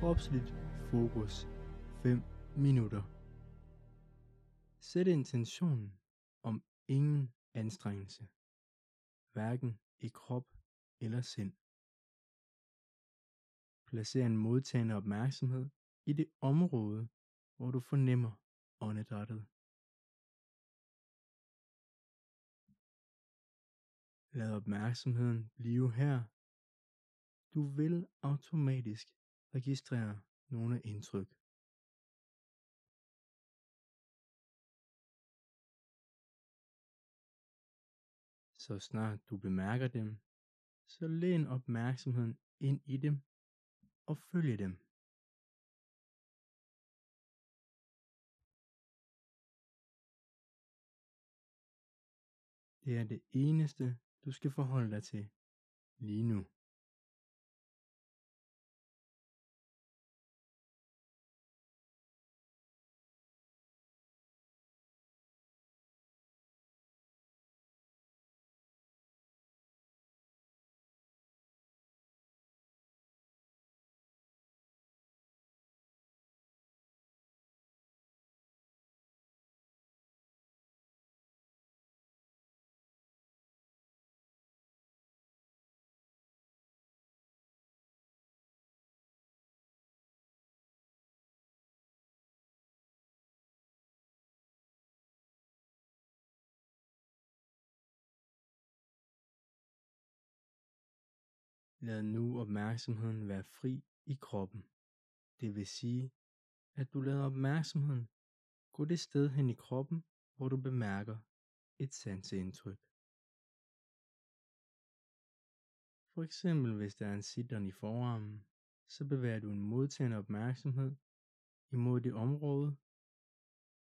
kropsligt fokus 5 minutter. Sæt intentionen om ingen anstrengelse, hverken i krop eller sind. Placer en modtagende opmærksomhed i det område, hvor du fornemmer åndedrættet. Lad opmærksomheden blive her. Du vil automatisk registrere nogle indtryk. Så snart du bemærker dem, så læn opmærksomheden ind i dem og følge dem. Det er det eneste, du skal forholde dig til lige nu. Lad nu opmærksomheden være fri i kroppen. Det vil sige, at du lader opmærksomheden gå det sted hen i kroppen, hvor du bemærker et sanseindtryk. For eksempel hvis der er en sitteren i forarmen, så bevæger du en modtagende opmærksomhed imod det område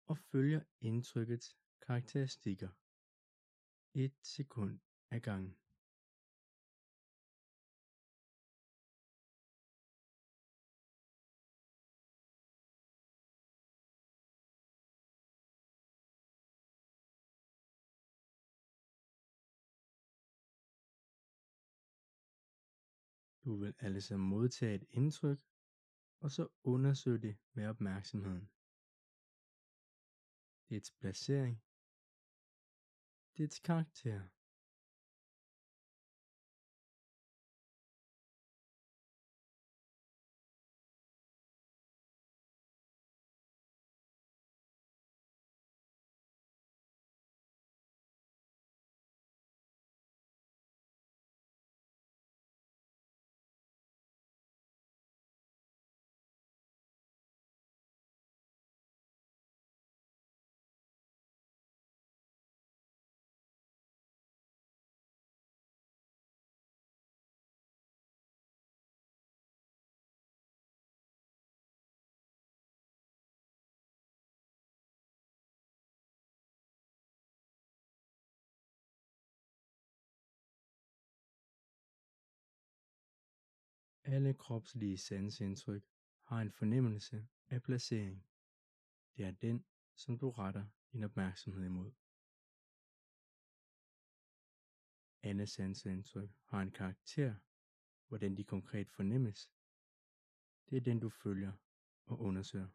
og følger indtrykkets karakteristikker. Et sekund ad gangen. Du vil altså modtage et indtryk, og så undersøge det med opmærksomheden. Dets placering, dets karakter. Alle kropslige sansindtryk har en fornemmelse af placering. Det er den, som du retter din opmærksomhed imod. Alle sansindtryk har en karakter, hvordan de konkret fornemmes. Det er den, du følger og undersøger.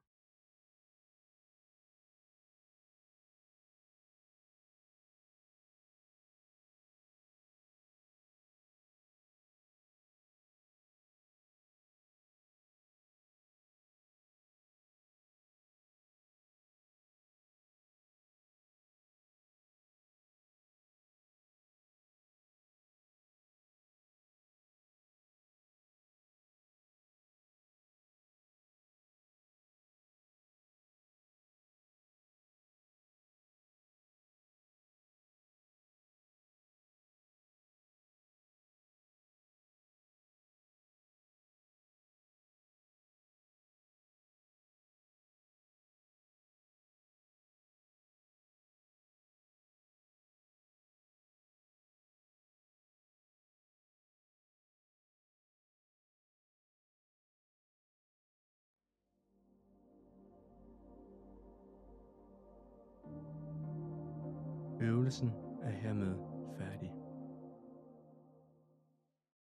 Øvelsen er hermed færdig.